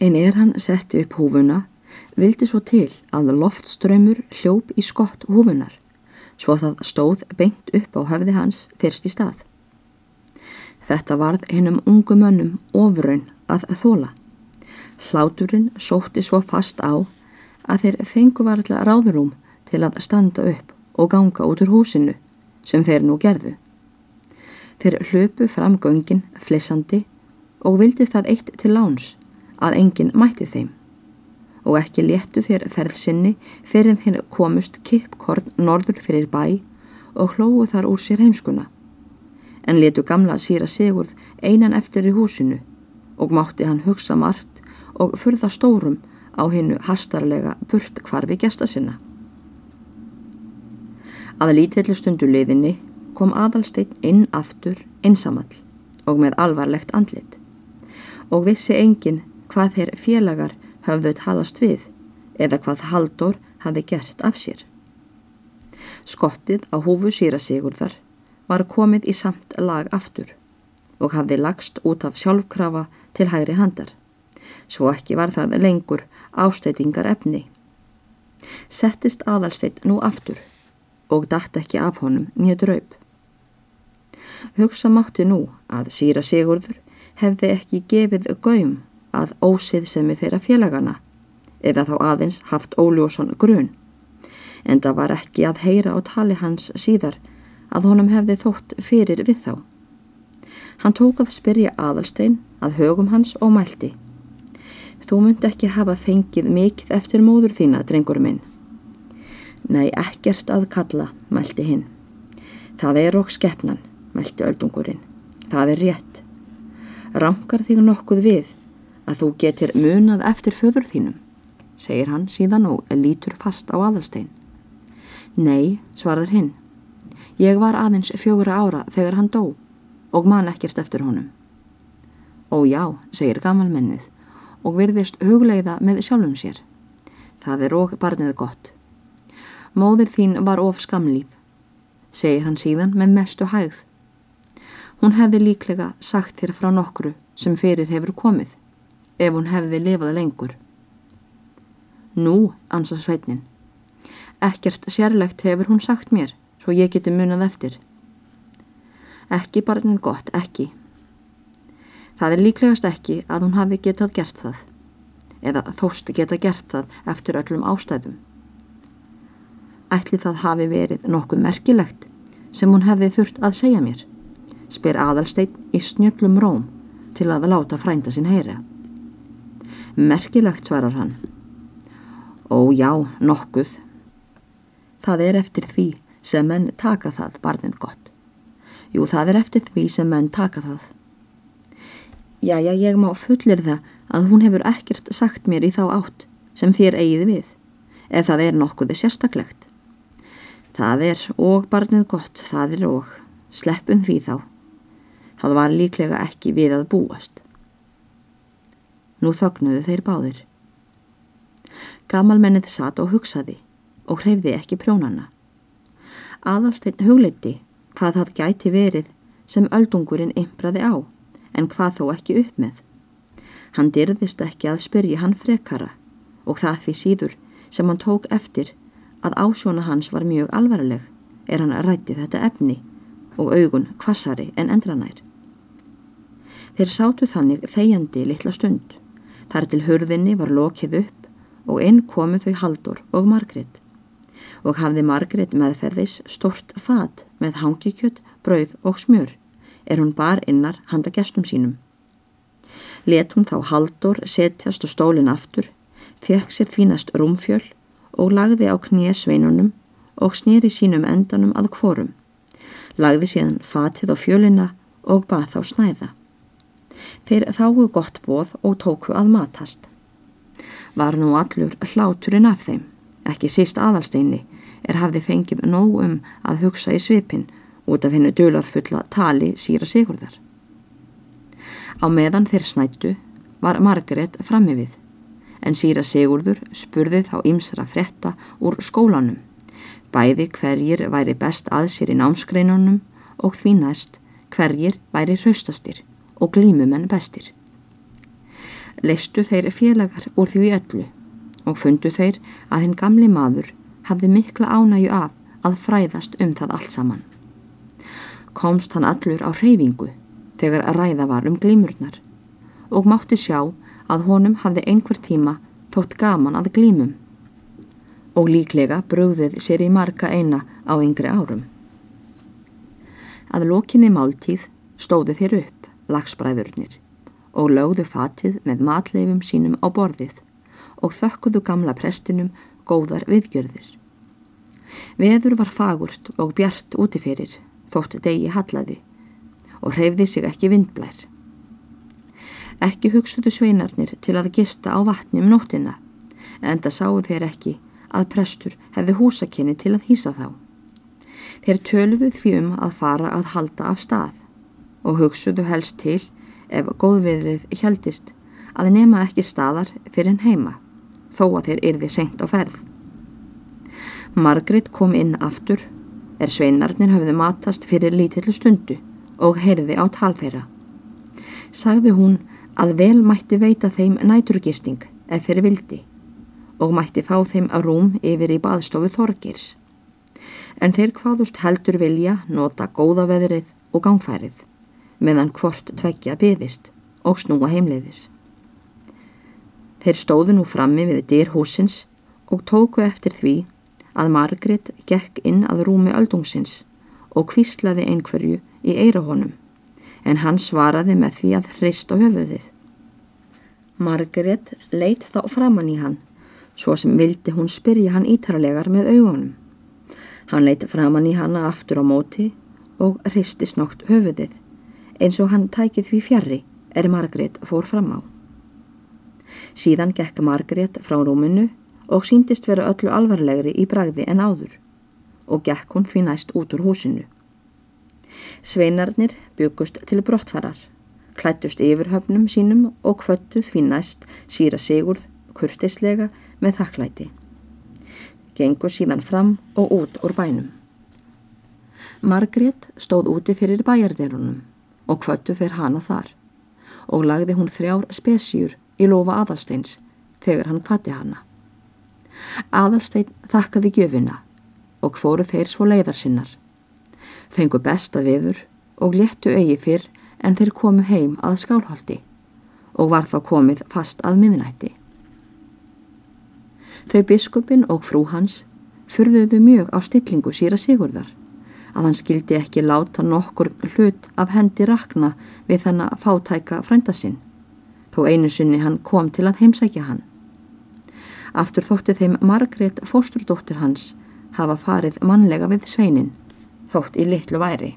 En er hann setti upp húfuna, vildi svo til að loftströymur hljóp í skott húfunar, svo það stóð beint upp á höfði hans fyrst í stað. Þetta varð hennum ungu mönnum ofraun að þóla. Hláturinn sótti svo fast á að þeir fengu varðlega ráðrúm til að standa upp og ganga út úr húsinu sem þeir nú gerðu. Þeir hlöpu fram göngin flissandi og vildi það eitt til láns að enginn mætti þeim. Og ekki léttu þér ferðsynni fyrir þeir komust kippkorn norður fyrir bæ og hlóðu þar úr sér heimskuna. En letu gamla síra Sigurð einan eftir í húsinu og mátti hann hugsa margt og furða stórum á hinnu hastarlega burt kvarfi gesta sinna. Að lítillu stundu liðinni kom aðalsteinn inn aftur einsamall og með alvarlegt andlit. Og vissi engin hvað þeir félagar höfðu talast við eða hvað Haldur hafi gert af sér. Skottið á húfu síra Sigurðar var komið í samt lag aftur og hafði lagst út af sjálfkrafa til hægri handar. Svo ekki var það lengur ástætingar efni. Settist aðalsteitt nú aftur og dætt ekki af honum nýja draup. Hugsa mátti nú að síra Sigurður hefði ekki gefið gaum að ósið semi þeirra félagana eða þá aðeins haft óljóson grun en það var ekki að heyra á tali hans síðar að honum hefði þótt fyrir við þá. Hann tók að spyrja aðalstein að högum hans og mælti. Þú myndi ekki hafa fengið mikið eftir móður þína, drengur minn. Nei, ekkert að kalla, mælti hinn. Það er okk skeppnan, mælti öldungurinn. Það er rétt. Rankar þig nokkuð við að þú getur munað eftir föður þínum, segir hann síðan og lítur fast á aðalstein. Nei, svarar hinn. Ég var aðeins fjögur ára þegar hann dó og man ekkert eftir honum. Ó já, segir gamalmennið og virðist hugleiða með sjálfum sér. Það er og barnið gott. Móðir þín var of skamlýf, segir hann síðan með mestu hægð. Hún hefði líklega sagt þér frá nokkru sem fyrir hefur komið, ef hún hefði lifað lengur. Nú, ansað sveitnin, ekkert sérlegt hefur hún sagt mér, svo ég geti munað eftir. Ekki barnið gott, ekki. Það er líklegast ekki að hún hafi getað gert það, eða þóst geta gert það eftir öllum ástæðum. Ætli það hafi verið nokkuð merkilegt sem hún hefði þurft að segja mér, spyr aðalsteinn í snjöllum róm til að láta frænda sinn heyra. Merkilegt svarar hann. Ó já, nokkuð. Það er eftir því sem menn taka það barnið gott. Jú, það er eftir því sem menn taka það. Já, ég má fullir það að hún hefur ekkert sagt mér í þá átt sem þér eigið við, ef það er nokkuði sérstaklega. Það er og barnið gott, það er og, sleppum því þá. Það var líklega ekki við að búast. Nú þögnuðu þeir báðir. Gamalmennið satt og hugsaði og hreyfði ekki prjónana. Aðalsteinn hugleiti hvað það gæti verið sem öldungurinn ymbraði á en hvað þó ekki upp með. Hann dyrðist ekki að spyrja hann frekara og það því síður sem hann tók eftir að ásjóna hans var mjög alvarleg er hann rætti þetta efni og augun kvassari en endranær. Þeir sátu þannig þegjandi litla stund. Þar til hurðinni var lokið upp og inn komu þau Haldur og Margret og hafði Margret meðferðis stort fat með hangikjött, brauð og smjör er hún bar innar handa gestum sínum. Let hún þá Haldur setjast og stólin aftur, fekk sér þínast rúmfjöl og lagði á knésveinunum og snýri sínum endanum að kvorum. Lagði síðan fatið á fjölina og bað þá snæða. Þeir þáu gott bóð og tóku að matast. Var nú allur hláturinn af þeim, ekki síst aðalsteini, er hafði fengið nóg um að hugsa í svipin út af hennu dölarfulla tali síra sigurðar. Á meðan þeir snættu var Margaret frammi við en síra Sigurður spurði þá ymsra fretta úr skólanum. Bæði hverjir væri best að sér í námskreinunum og því næst hverjir væri hraustastir og glímumenn bestir. Leistu þeir félagar úr því öllu og fundu þeir að hinn gamli maður hafði mikla ánægju af að fræðast um það allt saman. Komst hann allur á reyfingu þegar að ræða var um glímurnar og mátti sjá að honum hafði einhver tíma tótt gaman að glímum og líklega brúðið sér í marga eina á yngri árum. Að lokinni máltíð stóðu þeir upp, lagsbræðurnir, og lögðu fatið með matleifum sínum á borðið og þökkuðu gamla prestinum góðar viðgjörðir. Veður var fagurt og bjart útifyrir, þótt degi hallaði og hreyfði sig ekki vindblær. Ekki hugsuðu sveinarnir til að gista á vatni um nóttina, en það sáu þeir ekki að prestur hefði húsakinni til að hýsa þá. Þeir töluðu því um að fara að halda af stað og hugsuðu helst til ef góðviðrið heldist að nema ekki staðar fyrir en heima þó að þeir yrði senkt á ferð. Margrit kom inn aftur er sveinarnir hafði matast fyrir lítillu stundu og heyrði á talfeira. Sagði hún að vel mætti veita þeim næturgisting ef þeir vildi og mætti fá þeim að rúm yfir í baðstofu Þorgirs en þeir hvaðust heldur vilja nota góða veðrið og gangfærið meðan hvort tveggja byðist og snúa heimleiðis. Þeir stóðu nú frammi við dyr húsins og tóku eftir því að Margret gekk inn að rúmi öldungsins og kvíslaði einhverju í eirahónum en hann svaraði með því að hrist á höfuðið. Margret leitt þá framann í hann svo sem vildi hún spyrja hann ítarlegar með augunum. Hann leitt framann í hana aftur á móti og hristi snokt höfuðið eins og hann tækið því fjarrri er Margrét fór fram á. Síðan gekk Margrét frá rúminu og síndist vera öllu alvarlegri í bragði en áður og gekk hún fyrir næst út úr húsinu. Sveinarnir byggust til brottfarar, klættust yfir höfnum sínum og kvöttuð fyrir næst síra sigurð kurtislega með þakklæti gengur síðan fram og út úr bænum. Margrét stóð úti fyrir bæjarderunum og kvöttu þeir hana þar og lagði hún þrjár spesjur í lofa aðalsteins þegar hann kvatti hana. Aðalstein þakkaði gjöfina og fóru þeir svo leiðar sinnar. Fengu besta viður og léttu eigi fyrr en þeir komu heim að skálhaldi og var þá komið fast að miðnætti. Þau biskupin og frú hans fyrðuðu mjög á stillingu síra Sigurðar að hann skildi ekki láta nokkur hlut af hendi rakna við þennan fátæka frændasinn þó einu sinni hann kom til að heimsækja hann. Aftur þótti þeim Margrét fósturdóttir hans hafa farið mannlega við sveinin þótt í litlu væri.